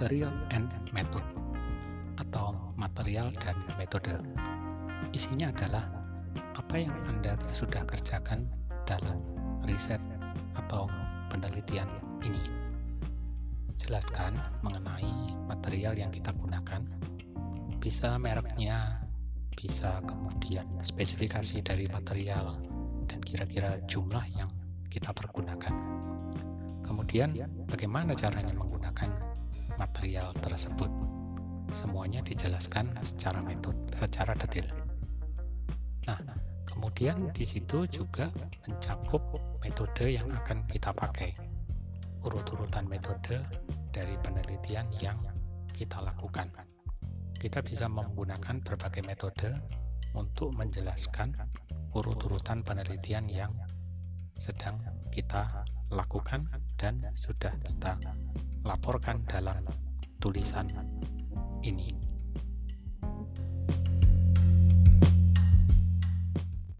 Material and Method atau material dan metode. Isinya adalah apa yang Anda sudah kerjakan dalam riset atau penelitian ini. Jelaskan mengenai material yang kita gunakan, bisa mereknya, bisa kemudian spesifikasi dari material, dan kira-kira jumlah yang kita pergunakan. Kemudian, bagaimana caranya menggunakan material tersebut? Semuanya dijelaskan secara metode, secara detail. Nah, kemudian di situ juga mencakup metode yang akan kita pakai. Urut-urutan metode dari penelitian yang kita lakukan. Kita bisa menggunakan berbagai metode untuk menjelaskan urut-urutan penelitian yang sedang kita lakukan dan sudah kita laporkan dalam tulisan ini.